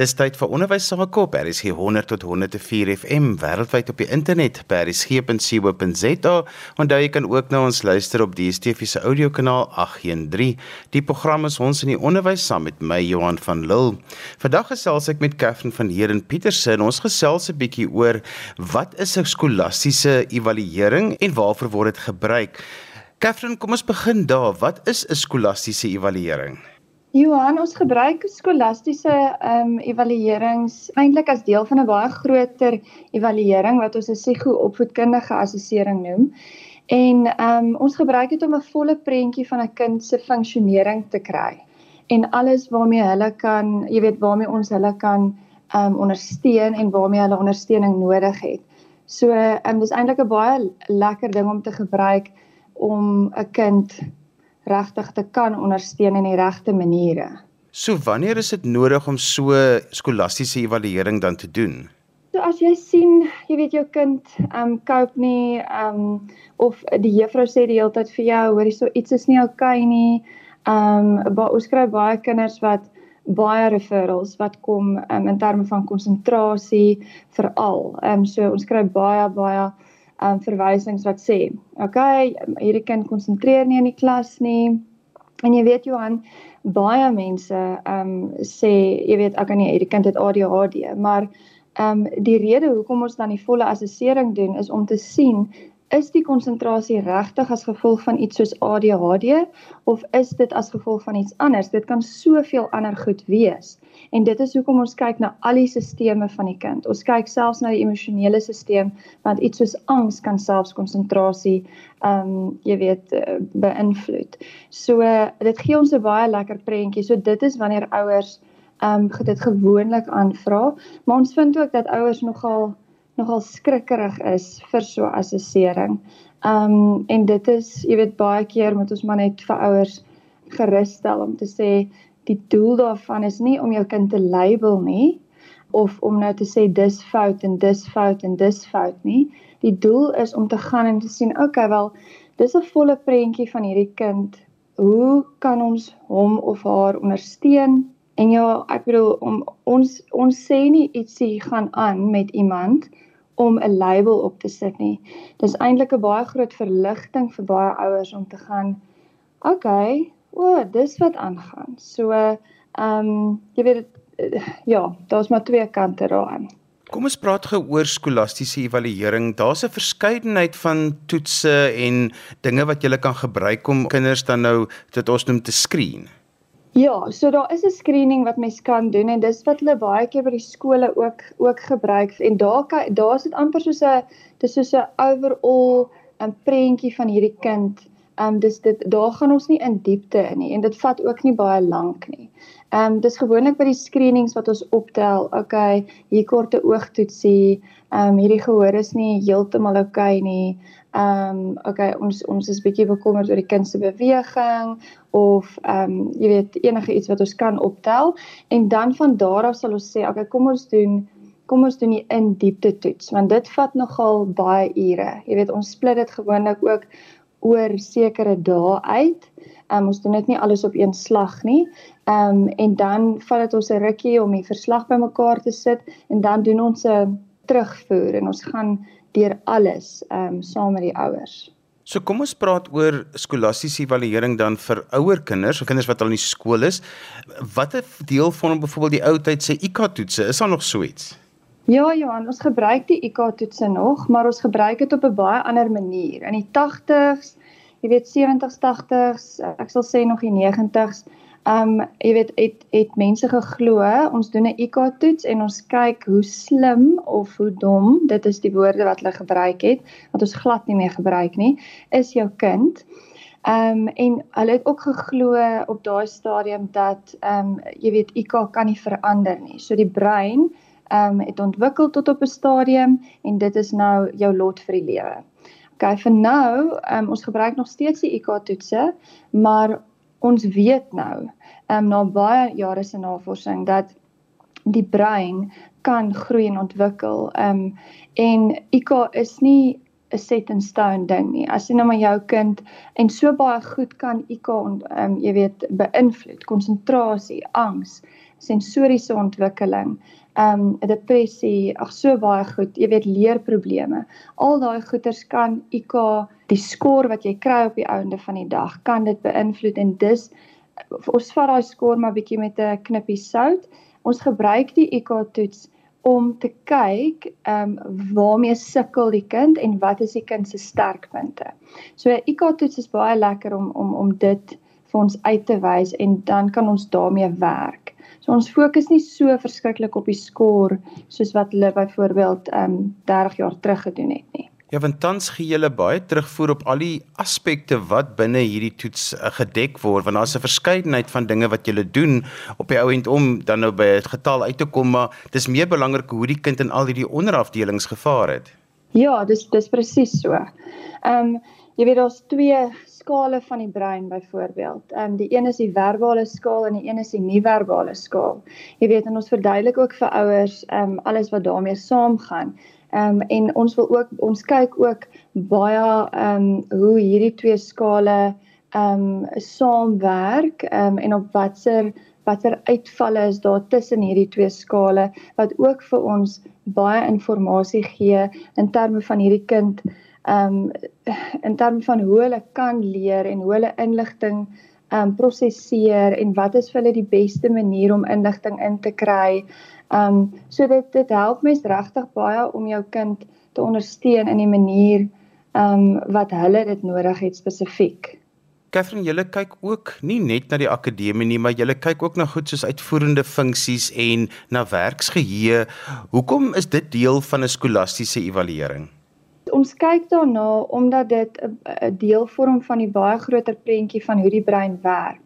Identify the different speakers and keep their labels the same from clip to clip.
Speaker 1: Dis tyd vir onderwys sake op. Hier 100 tot 104 FM wêreldwyd op die internet by resgep.co.za. Onthou jy kan ook na ons luister op DStv se audiokanaal 813. Die program is ons in die onderwys saam met my Johan van Lille. Vandag gesels ek met Katherine van Heeren Pieterse en ons gesels 'n bietjie oor wat is 'n skolastiese evaluering en waarvoor word dit gebruik. Katherine, kom ons begin daar. Wat is 'n skolastiese evaluering?
Speaker 2: Johan, ons gebruik skolastiese ehm um, evaluerings eintlik as deel van 'n baie groter evaluering wat ons 'n psigo-opvoedkundige assessering noem. En ehm um, ons gebruik dit om 'n volle prentjie van 'n kind se funksionering te kry en alles waarmee hulle kan, jy weet, waarmee ons hulle kan ehm um, ondersteun en waarmee hulle ondersteuning nodig het. So ehm um, dis eintlik 'n baie lekker ding om te gebruik om 'n kind regtig te kan ondersteun in die regte maniere.
Speaker 1: So wanneer is dit nodig om so skolastiese evaluering dan te doen?
Speaker 2: So as jy sien, jy weet jou kind ehm um, cope nie ehm um, of die juffrou sê die hele tyd vir jou, hoor jy so iets is nie oukei okay nie. Ehm um, ons kry baie kinders wat baie referrals wat kom um, in terme van konsentrasie veral. Ehm um, so ons kry baie baie um verwysings wat sê, "Oké, okay, hierdie kind konsentreer nie in die klas nie." En jy weet Johan, baie mense um sê, jy weet, ek kan nie hierdie kind het ADHD, maar um die rede hoekom ons dan die volle assessering doen is om te sien is die konsentrasie regtig as gevolg van iets soos ADHD of is dit as gevolg van iets anders? Dit kan soveel ander goed wees. En dit is hoekom ons kyk na al die stelsels van die kind. Ons kyk selfs na die emosionele stelsel want iets soos angs kan selfs konsentrasie ehm um, jy weet eh, beïnvloed. So dit gee ons 'n baie lekker prentjie. So dit is wanneer ouers ehm um, dit gewoonlik aanvra, maar ons vind ook dat ouers nogal nogal skrikkerig is vir so assessering. Um en dit is, jy weet baie keer moet ons maar net vir ouers gerus stel om te sê die doel daarvan is nie om jou kind te label nie of om nou te sê dis fout en dis fout en dis fout nie. Die doel is om te gaan en te sien, okay, wel, dis 'n volle prentjie van hierdie kind. Hoe kan ons hom of haar ondersteun? En ja, ek bedoel om ons ons sê nie ietsie gaan aan met iemand om 'n label op te sit nie. Dis eintlik 'n baie groot verligting vir baie ouers om te gaan, okay, o, oh, dis wat aangaan. So, ehm um, jy weet ja, daar's maar twee kante daaraan.
Speaker 1: Kom ons praat gou oor skolastiese evaluering. Daar's 'n verskeidenheid van toetse en dinge wat jy kan gebruik om kinders dan nou dit ons noem te skreen.
Speaker 2: Ja, so daar is 'n screening wat mens kan doen en dis wat hulle baie keer by die skole ook ook gebruik en daar kan daar is dit amper soos 'n dis soos 'n overall 'n prentjie van hierdie kind. Ehm um, dis dit daar gaan ons nie in diepte in nie en dit vat ook nie baie lank nie. Ehm um, dis gewoonlik by die screenings wat ons optel. Okay, hier korte oogtoetsie. Ehm um, hierdie gehoor is nie heeltemal okay nie. Ehm um, okay, ons ons is bietjie bekommerd oor die kind se beweging of ehm um, jy weet enige iets wat ons kan optel en dan van daar af sal ons sê okay, kom ons doen kom ons doen die in diepte toets want dit vat nogal baie ure. Jy weet ons split dit gewoonlik ook oor sekere dae uit. Ehm um, ons doen dit nie alles op een slag nie. Ehm um, en dan vat dit ons 'n rukkie om die verslag bymekaar te sit en dan doen ons 'n terugvoer en ons gaan deur alles ehm um, saam met die ouers.
Speaker 1: So kom ons praat oor skolastiese evaluering dan vir ouer kinders of kinders wat al in die skool is. Watter deel van byvoorbeeld die ou tyd se IQ toetse is daar nog so iets?
Speaker 2: Ja Johan, ons gebruik die IQ toetse nog, maar ons gebruik dit op 'n baie ander manier. In die 80s, jy weet 70s, 80s, ek sal sê nog die 90s, Um jy weet het het mense geglo ons doen 'n IQ toets en ons kyk hoe slim of hoe dom dit is die woorde wat hulle gebruik het wat ons glad nie meer gebruik nie is jou kind. Um en hulle het ook geglo op daai stadium dat um jy weet IQ kan nie verander nie. So die brein um het ontwikkel tot op 'n stadium en dit is nou jou lot vir die lewe. Okay, vir nou, um, ons gebruik nog steeds die IQ toetse, maar ons weet nou, ehm um, na baie jare se navorsing dat die brein kan groei en ontwikkel. Ehm um, en IQ is nie 'n set in stone ding nie. As jy nou maar jou kind en so baie goed kan IQ ehm um, jy weet beïnvloed, konsentrasie, angs, sensoriese ontwikkeling, ehm um, depressie, ag so baie goed, jy weet leerprobleme. Al daai goeters kan IK die skoor wat jy kry op die einde van die dag kan dit beïnvloed en dis ons vat daai skoor maar bietjie met 'n knippie sout. Ons gebruik die IK toets om te kyk ehm um, waarmee sukkel die kind en wat is die kind se sterkpunte. So 'n IK toets is baie lekker om om om dit vir ons uit te wys en dan kan ons daarmee werk. Ons fokus nie so verskriklik op die skoor soos wat hulle byvoorbeeld ehm um, 30 jaar terug gedoen het nie.
Speaker 1: Ja, want tans gee julle baie terugvoer op al die aspekte wat binne hierdie toets uh, gedek word, want daar's 'n verskeidenheid van dinge wat julle doen op die ou end om dan nou by 'n getal uit te kom, maar dis meer belangrik hoe die kind in al hierdie onderafdelings gevaar het.
Speaker 2: Ja, dis dis presies so. Ehm um, jy weet daar's twee skale van die brein byvoorbeeld. Ehm um, die een is die verbale skaal en die een is die nie-verbale skaal. Jy weet en ons verduidelik ook vir ouers ehm um, alles wat daarmee saamgaan. Ehm um, en ons wil ook ons kyk ook baie ehm um, hoe hierdie twee skale ehm um, saamwerk ehm um, en op watter watter uitvalle is daar tussen hierdie twee skale wat ook vir ons baie inligting gee in terme van hierdie kind um in terme van hoe hulle kan leer en hoe hulle inligting um prosesseer en wat is vir hulle die beste manier om inligting in te kry. Um so dit dit help mens regtig baie om jou kind te ondersteun in die manier um wat hulle dit nodig het spesifiek.
Speaker 1: Katherine, julle kyk ook nie net na die akademie nie, maar julle kyk ook na goed soos uitvoerende funksies en na werksgeheue. Hoekom is dit deel van 'n skolastiese evaluering?
Speaker 2: Ons kyk daarna omdat dit 'n deel vorm van die baie groter prentjie van hoe die brein werk.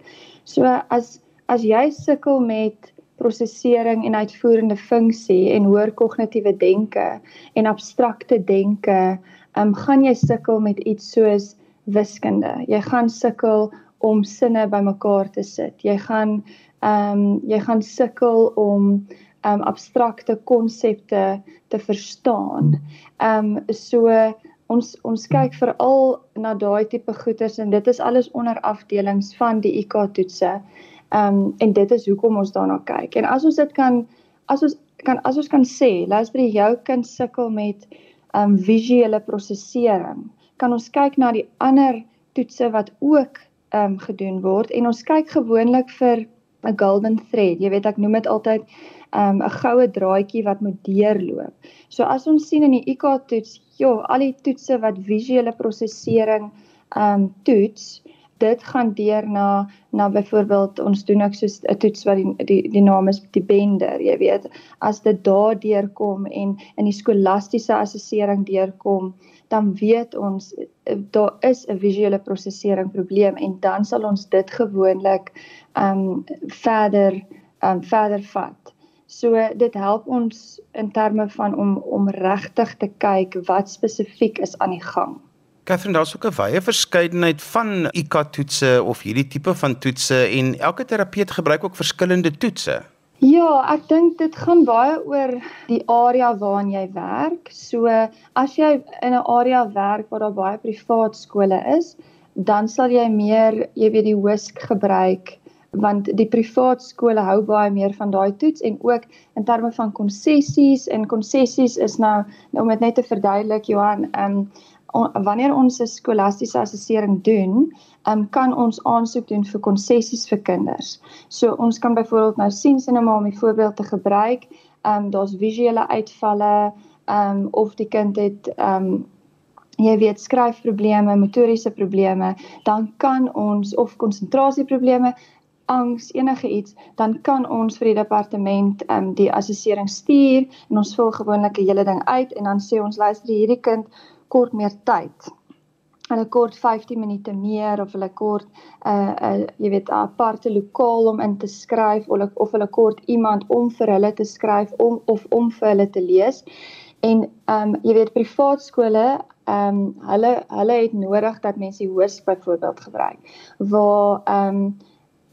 Speaker 2: So as as jy sukkel met prosesering en uitvoerende funksie en hoër kognitiewe denke en abstrakte denke, um, gaan jy sukkel met iets soos wiskunde. Jy gaan sukkel om sinne bymekaar te sit. Jy gaan ehm um, jy gaan sukkel om um abstrakte konsepte te verstaan. Um so ons ons kyk veral na daai tipe goeters en dit is alles onder afdelings van die IK toetse. Um en dit is hoekom ons daarna kyk. En as ons dit kan as ons kan as ons kan sê, luister jou kind sukkel met um visuele prosesering, kan ons kyk na die ander toetse wat ook um gedoen word en ons kyk gewoonlik vir 'n golden thread. Jy weet ek noem dit altyd um, 'n goue draadjie wat moet deurloop. So as ons sien in die IK toets, ja, al die toetse wat visuele prosesering ehm um, toets, dit gaan deur na na byvoorbeeld ons doen ook so 'n toets wat die die die naam is die bender, jy weet, as dit daar deurkom en in die skolastiese assessering deurkom, dan weet ons eh, daar is 'n visuele prosesering probleem en dan sal ons dit gewoonlik um, verder um, verder vat. So dit help ons in terme van om om regtig te kyk wat spesifiek is aan die gang.
Speaker 1: Catherine, daar's ook 'n wye verskeidenheid van IQ toetse of hierdie tipe van toetse en elke terapeut gebruik ook verskillende toetse.
Speaker 2: Ja, ek dink dit gaan baie oor die area waarin jy werk. So as jy in 'n area werk waar daar baie privaat skole is, dan sal jy meer, jy weet die WISC gebruik want die privaat skole hou baie meer van daai toets en ook in terme van konsessies en konsessies is nou, nou om dit net te verduidelik Johan, ehm um, on, wanneer ons 'n skolastiese assessering doen, um, kan ons aansoek doen vir konsessies vir kinders. So ons kan byvoorbeeld nou sien sinema om 'n voorbeeld te gebruik, um, daar's visuele uitvalle, um, of die kind het um, jy weet skryfprobleme, motoriese probleme, dan kan ons of konsentrasieprobleme, angs enige iets dan kan ons vir die departement um, die assessering stuur en ons vul gewoonlik 'n hele ding uit en dan sê ons luister hierdie kind kort meer tyd. Hulle kort 15 minute meer of hulle kort 'n uh, 'n uh, jy weet 'n aparte lokaal om in te skryf of of hulle kort iemand om vir hulle te skryf om of om vir hulle te lees. En ehm um, jy weet privaat skole ehm um, hulle hulle het nodig dat mense die hoes byvoorbeeld gebruik waar ehm um,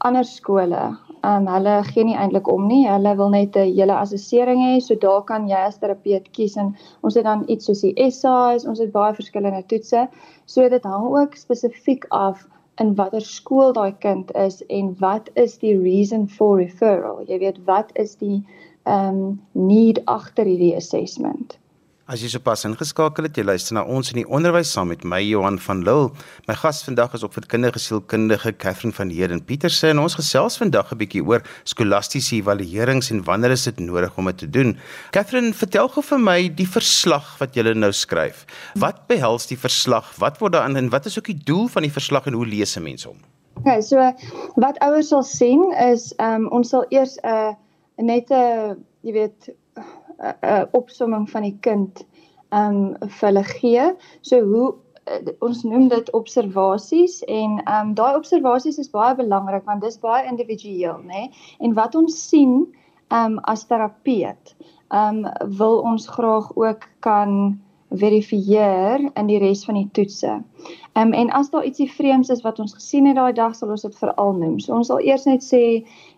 Speaker 2: ander skole, ehm um, hulle gee nie eintlik om nie. Hulle wil net 'n hele assessering hê, so daar kan jy as terapeut kies en ons het dan iets soos die essays, ons het baie verskillende toetse. So dit hang ook spesifiek af in watter skool daai kind is en wat is die reason for referral? Jy weet wat is die um need agter hierdie assessment?
Speaker 1: As jy sopas ingeskakel het, jy luister na ons in die onderwys saam met my Johan van Lille. My gas vandag is opvoedkundige sielkundige Katherine van Heerden Pieterse en ons gesels vandag 'n bietjie oor skolastiese evaluerings en wanneer is dit nodig om dit te doen. Katherine, vertel gou vir my die verslag wat jy nou skryf. Wat behels die verslag? Wat word daarin en wat is ook die doel van die verslag en hoe lees 'n mens hom?
Speaker 2: Okay, so wat ouers sal sien is um ons sal eers 'n uh, net 'n uh, jy weet 'n uh, opsomming van die kind um vir hulle gee. So hoe uh, ons noem dit observasies en um daai observasies is baie belangrik want dis baie individueel, nê? Nee? En wat ons sien um as terapeut, um wil ons graag ook kan verifieer in die res van die toetse. Ehm um, en as daar ietsie vreemds is wat ons gesien het daai dag, sal ons dit veral noem. So ons sal eers net sê,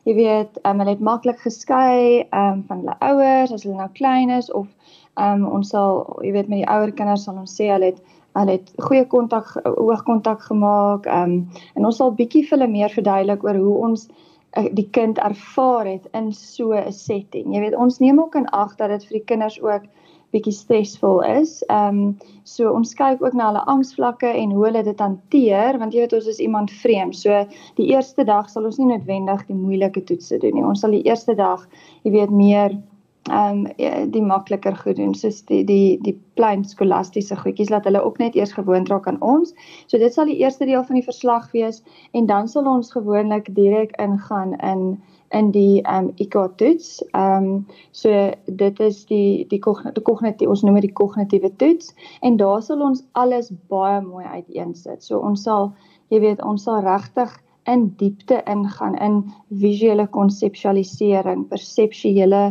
Speaker 2: jy weet, ehm um, hulle het maklik geskei ehm um, van hulle ouers as hulle nou klein is of ehm um, ons sal, jy weet, met die ouer kinders sal ons sê hulle het hulle het goeie kontak oogkontak gemaak. Ehm um, en ons sal bietjie vir hulle meer verduidelik oor hoe ons uh, die kind ervaar het in so 'n setting. Jy weet, ons neem ook in ag dat dit vir die kinders ook bietjie stresvol is. Ehm um, so ons kyk ook na hulle angsvlakke en hoe hulle dit hanteer want jy weet ons is iemand vreemd. So die eerste dag sal ons nie noodwendig die moeilike toetse doen nie. Ons sal die eerste dag, jy weet, meer ehm um, die makliker goed doen soos die die die klein skolastiese goedjies laat hulle ook net eers gewoond raak aan ons. So dit sal die eerste deel van die verslag wees en dan sal ons gewoonlik direk ingaan in in die ehm um, IQ toets. Ehm um, so dit is die die kognitiewe ons noem dit die kognitiewe toets en daar sal ons alles baie mooi uiteensit. So ons sal jy weet ons sal regtig in diepte ingaan in visuele konseptualisering, perseptuele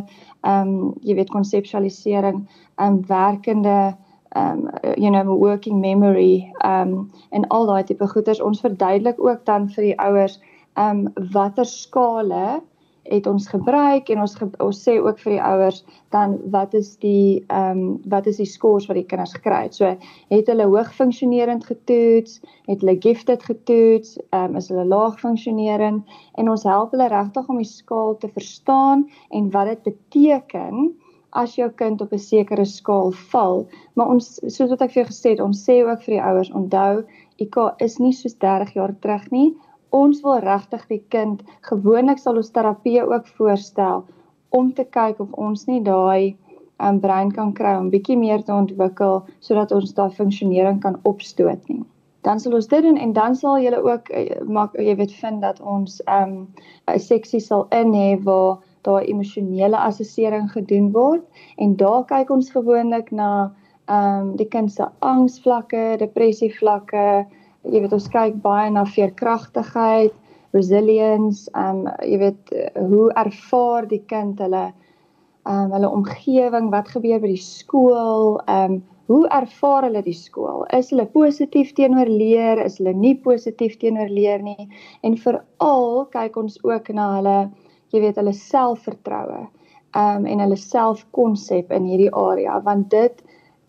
Speaker 2: ehm um, jy weet konseptualisering, ehm um, werkende um you know working memory um en al daai tipe goeders ons verduidelik ook dan vir die ouers um watter skale het ons gebruik? En ons ge, ons sê ook vir die ouers dan wat is die ehm um, wat is die scores wat die kinders gekry het. So het hulle hoog funksionerend getoets, het hulle gifted getoets, ehm um, is hulle laag funksionerend en ons help hulle regtig om die skaal te verstaan en wat dit beteken as jou kind op 'n sekere skaal val. Maar ons soos wat ek vir jou gesê het, ons sê ook vir die ouers onthou IK is nie soos 30 jaar terug nie ons wil regtig die kind gewoonlik sal ons terapie ook voorstel om te kyk of ons nie daai um, brein kan kry om bietjie meer te ontwikkel sodat ons daai funksionering kan opstoot nie. Dan sal ons dit doen en dan sal jy ook eh, maak jy weet vind dat ons 'n um, 'n seksie sal in hê waar daai emosionele assessering gedoen word en daar kyk ons gewoonlik na ehm um, die kind se angsvlakke, depressievlakke, jy weet ons kyk baie na veerkragtigheid, resilience, ehm um, jy weet hoe ervaar die kind hulle ehm um, hulle omgewing, wat gebeur by die skool, ehm um, hoe ervaar hulle die skool? Is hulle positief teenoor leer, is hulle nie positief teenoor leer nie? En veral kyk ons ook na hulle jy weet hulle selfvertroue ehm um, en hulle selfkonsep in hierdie area want dit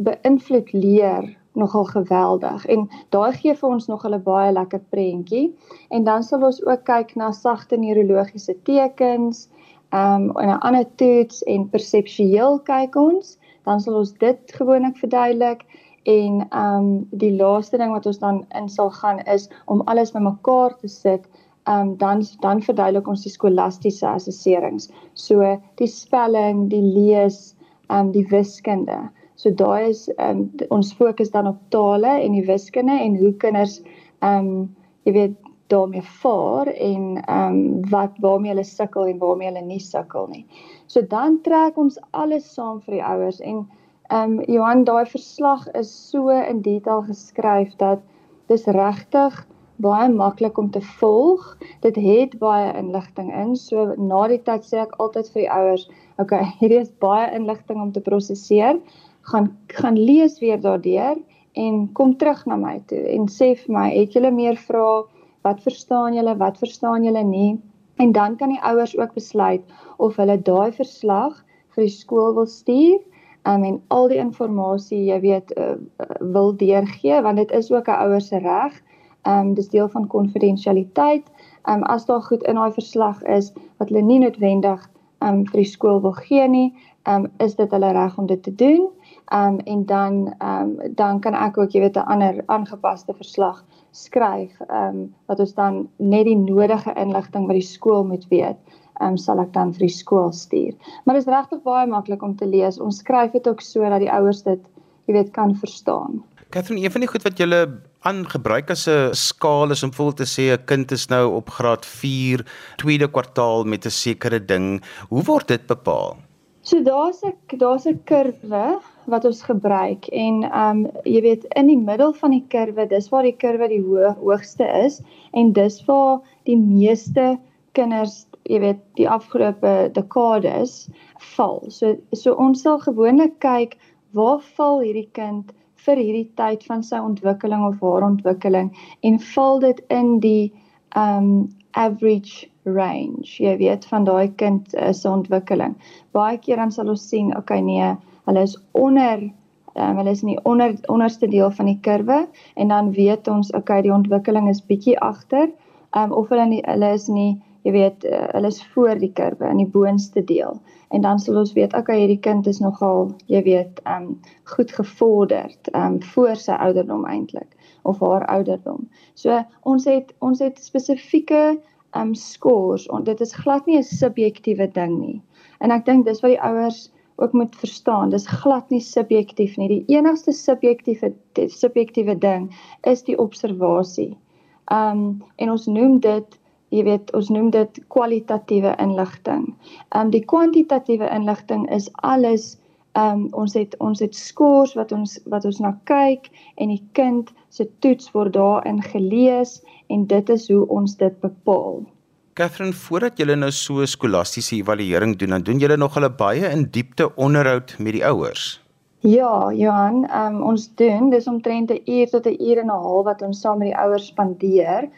Speaker 2: beïnvloed leer nogal geweldig. En daai gee vir ons nog 'n baie lekker prentjie. En dan sal ons ook kyk na sagte neurologiese tekens um, en 'n ander toets en perseptueel kyk ons. Dan sal ons dit gewoonlik verduidelik. En ehm um, die laaste ding wat ons dan in sal gaan is om alles bymekaar te sit ehm um, dan dan verduidelik ons die skolastiese assesserings. So die spelling die lees ehm um, die wiskunde So daai is um, ons fokus dan op tale en die wiskunde en hoe kinders ehm um, jy weet daarmee vaar en ehm um, wat waarmee hulle sukkel en waarmee hulle nie sukkel nie. So dan trek ons alles saam vir die ouers en ehm um, Johan daai verslag is so in detail geskryf dat dis regtig baie maklik om te volg. Dit het baie inligting in. So na die tyd sê ek altyd vir die ouers, okay, hierdie is baie inligting om te prosesseer gaan gaan lees weer daardeur en kom terug na my toe en sê vir my, het julle meer vrae? Wat verstaan julle? Wat verstaan julle nie? En dan kan die ouers ook besluit of hulle daai verslag vir die skool wil stuur um, en al die inligting jy weet uh, wil deurgee want dit is ook 'n ouer se reg Ehm um, dis deel van konfidensialiteit. Ehm um, as daar goed in daai verslag is wat hulle nie noodwendig um, vir die skool wil gee nie, ehm um, is dit hulle reg om dit te doen. Ehm um, en dan ehm um, dan kan ek ook jy weet 'n ander aangepaste verslag skryf ehm um, wat ons dan net die nodige inligting wat die skool moet weet ehm um, sal ek dan vir die skool stuur. Maar dit is regtig baie maklik om te lees. Ons skryf dit ook so dat die ouers dit jy weet kan verstaan.
Speaker 1: Catherine, een van die goed wat jy aangebruik as 'n skaal is om vol te sê 'n kind is nou op graad 4 tweede kwartaal met 'n sekere ding. Hoe word dit bepaal?
Speaker 2: So daar's 'n daar's 'n kurwe wat ons gebruik en ehm um, jy weet in die middel van die kurwe, dis waar die kurwe die ho hoogste is en dis waar die meeste kinders jy weet die afgelope dekades val. So so ons sal gewoonlik kyk waar val hierdie kind vir hierdie tyd van sy ontwikkeling of haar ontwikkeling en val dit in die um average range. Jy weet van daai kind uh, se ontwikkeling. Baie keer dan sal ons sien okay nee hulle is onder um, hulle is in die onder onderste deel van die kurwe en dan weet ons okay die ontwikkeling is bietjie agter um of hulle nie, hulle is nie jy weet uh, hulle is voor die kurwe in die boonste deel en dan sal ons weet okay hierdie kind is nogal jy weet um goed gevorderd um voor sy ouderdom eintlik of haar ouderdom. So ons het ons het spesifieke um scores en dit is glad nie 'n subjektiewe ding nie. En ek dink dis wat die ouers ook moet verstaan. Dis glad nie subjektief nie. Die enigste subjektiewe subjektiewe ding is die observasie. Um en ons noem dit jy weet ons noem dit kwalitatiewe inligting. Ehm um, die kwantitatiewe inligting is alles ehm um, ons het ons het skors wat ons wat ons na kyk en die kind se toets word daarin gelees en dit is hoe ons dit bepaal.
Speaker 1: Catherine, voordat julle nou so skolastiese evaluering doen, dan doen julle nog hulle baie in diepte onderhoud met die ouers.
Speaker 2: Ja, Johan, um, ons doen dis omtrent 'n uur tot 'n uur en 'n half wat ons saam met die ouers spandeer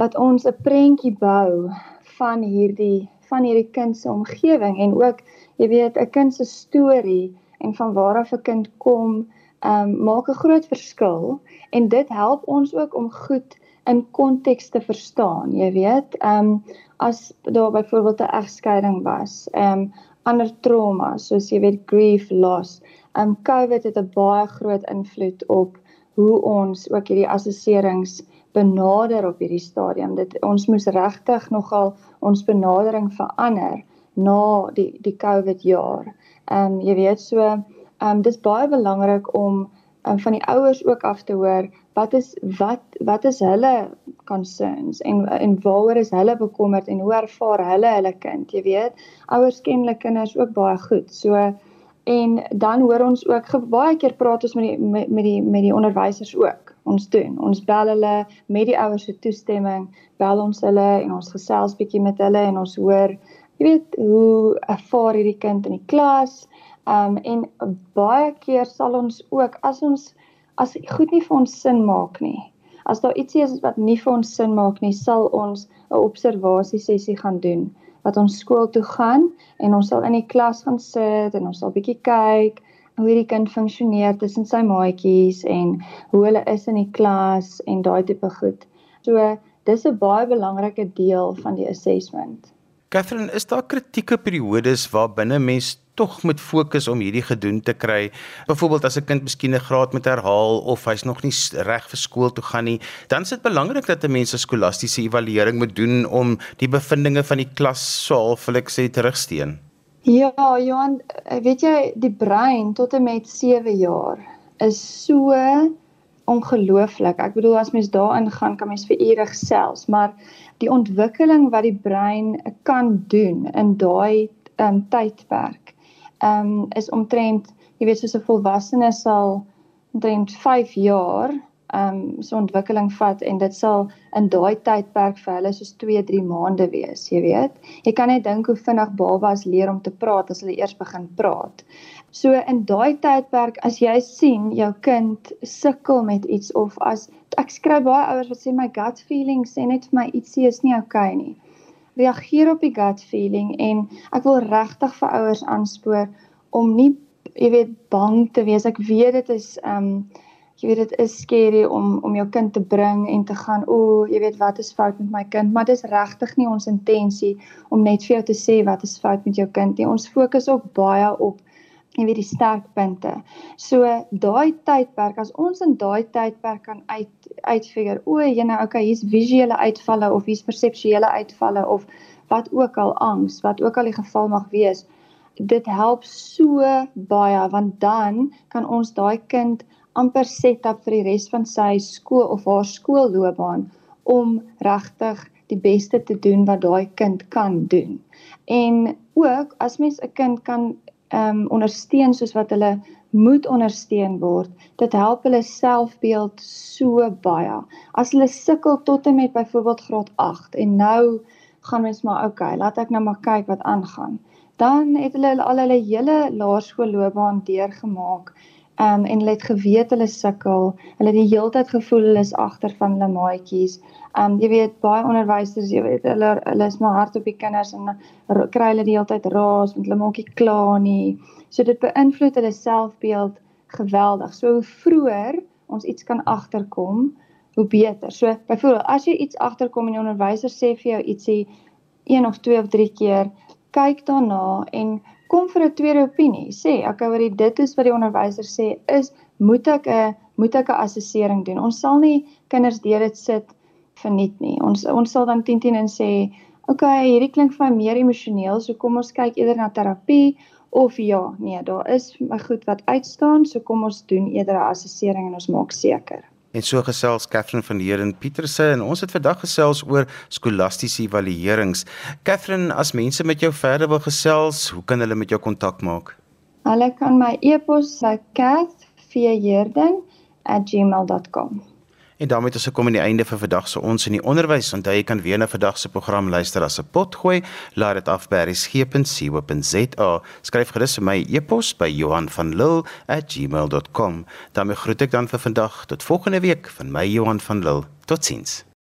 Speaker 2: wat ons 'n prentjie bou van hierdie van hierdie kind se omgewing en ook jy weet 'n kind se storie en van waar af 'n kind kom um, maak 'n groot verskil. En dit help ons ook om goed in konteks te verstaan jy weet. Um, as daar byvoorbeeld 'n egskeiding was um, ander trauma soos jy weet grief loss um, covid het 'n baie groot invloed op hoe ons ook hierdie assesserings benader op hierdie stadium. Dit ons moes regtig nogal ons benadering verander na die die COVID jaar. Ehm um, jy weet so ehm um, dis baie belangrik om um, van die ouers ook af te hoor wat is wat wat is hulle concerns en en waaroor is hulle bekommerd en hoe ervaar hulle hulle kind, jy weet. Ouers ken hulle kinders ook baie goed. So en dan hoor ons ook baie keer praat ons met die met, met die met die onderwysers ook ons doen. Ons bel hulle met die ouers se toestemming, bel ons hulle en ons gesels bietjie met hulle en ons hoor, jy weet, hoe ervaar hierdie kind in die klas. Um en baie keer sal ons ook as ons as goed nie vir ons sin maak nie. As daar ietsie is wat nie vir ons sin maak nie, sal ons 'n observasie sessie gaan doen wat ons skool toe gaan en ons sal in die klas gaan sit en ons sal bietjie kyk hoe hierdie kind funksioneer tussen sy maatjies en hoe hulle is in die klas en daai tipe goed. So dis 'n baie belangrike deel van die assessment.
Speaker 1: Catherine, is daar kritieke periodes waar binne mens tog moet fokus om hierdie gedoen te kry? Byvoorbeeld as 'n kind miskien 'n graad moet herhaal of hy's nog nie reg vir skool toe gaan nie, dan is dit belangrik dat 'n mens 'n skolastiese evaluering moet doen om die bevindinge van die klas sou half wil ek sê terugsteen.
Speaker 2: Ja, Johan, eh, weet jy, die brein tot en met 7 jaar is so ongelooflik. Ek bedoel as mens daarin gaan, kan mens vir ure gesels, maar die ontwikkeling wat die brein kan doen in daai um, tydperk, ehm um, is omtrent, jy weet, soos 'n volwassene sal omtrent 5 jaar ehm um, so ontwikkeling vat en dit sal in daai tydperk vir hulle soos 2-3 maande wees, jy weet. Jy kan net dink hoe vinnig babas leer om te praat as hulle eers begin praat. So in daai tydperk as jy sien jou kind sukkel met iets of as ek skryf baie ouers wat sê my gut feeling sê net vir my ietsie is nie oukei okay nie. Reageer op die gut feeling en ek wil regtig vir ouers aanspoor om nie jy weet bang te wees. Ek weet dit is ehm um, jy weet dit is skerry om om jou kind te bring en te gaan o, jy weet wat is fout met my kind, maar dis regtig nie ons intensie om net vir jou te sê wat is fout met jou kind nie. Ons fokus ook baie op jy weet die sterkpunte. So daai tydperk as ons in daai tydperk kan uit uitfigure, o, jy nou okay, hier's visuele uitvalle of hier's perseptuele uitvalle of wat ook al angs, wat ook al die geval mag wees. Dit help so baie want dan kan ons daai kind amper set up vir die res van sy skool of haar skoolloopbaan om regtig die beste te doen wat daai kind kan doen. En ook as mens 'n kind kan ehm um, ondersteun soos wat hulle moet ondersteun word, dit help hulle selfbeeld so baie. As hulle sukkel tot en met byvoorbeeld graad 8 en nou gaan mens maar okay, laat ek nou maar kyk wat aangaan. Dan het hulle al hulle hele laerskoolloopbaan deurgemaak um, en hulle het geweet hulle sukkel. Hulle het die hele tyd gevoel hulle is agter van hulle maatjies. Um jy weet baie onderwysers, jy weet hulle hulle is maar hard op die kinders en kry hulle die hele tyd raas want hulle maak nie klaar nie. So dit beïnvloed hulle selfbeeld geweldig. So hoe vroeër ons iets kan agterkom, hoe beter. So byvoorbeeld as jy iets agterkom en die onderwyser sê vir jou ietsie een of twee of drie keer, kyk daarna en kom vir 'n tweede opinie. Sê, okay, wat dit is wat die onderwyser sê is moet ek 'n moet ek 'n assessering doen. Ons sal nie kinders deur dit sit verniet nie. Ons ons sal dan 10 10 en sê, okay, hierdie klink vir my meer emosioneel, so kom ons kyk eerder na terapie of ja, nee, daar is 'n goed wat uitstaan, so kom ons doen eerder 'n assessering en ons maak seker.
Speaker 1: En so gesels Catherine van Heeren Pieterse en ons het vandag gesels oor skolastiese evaluerings. Catherine, as mense met jou verder wil gesels, hoe kan hulle met jou kontak maak?
Speaker 2: Hulle kan my e-pos by cath@gmail.com.
Speaker 1: En daarmee het ons gekom aan die einde van vandag se ons in die onderwys. Onthou jy kan weer na vandag se program luister as 'n pot gooi. Laat dit af by resgep.co.za. Skryf gerus vir my e-pos by Johan van Lille@gmail.com. daarmee groet ek dan vir vandag tot volgende week van my Johan van Lille. Totsiens.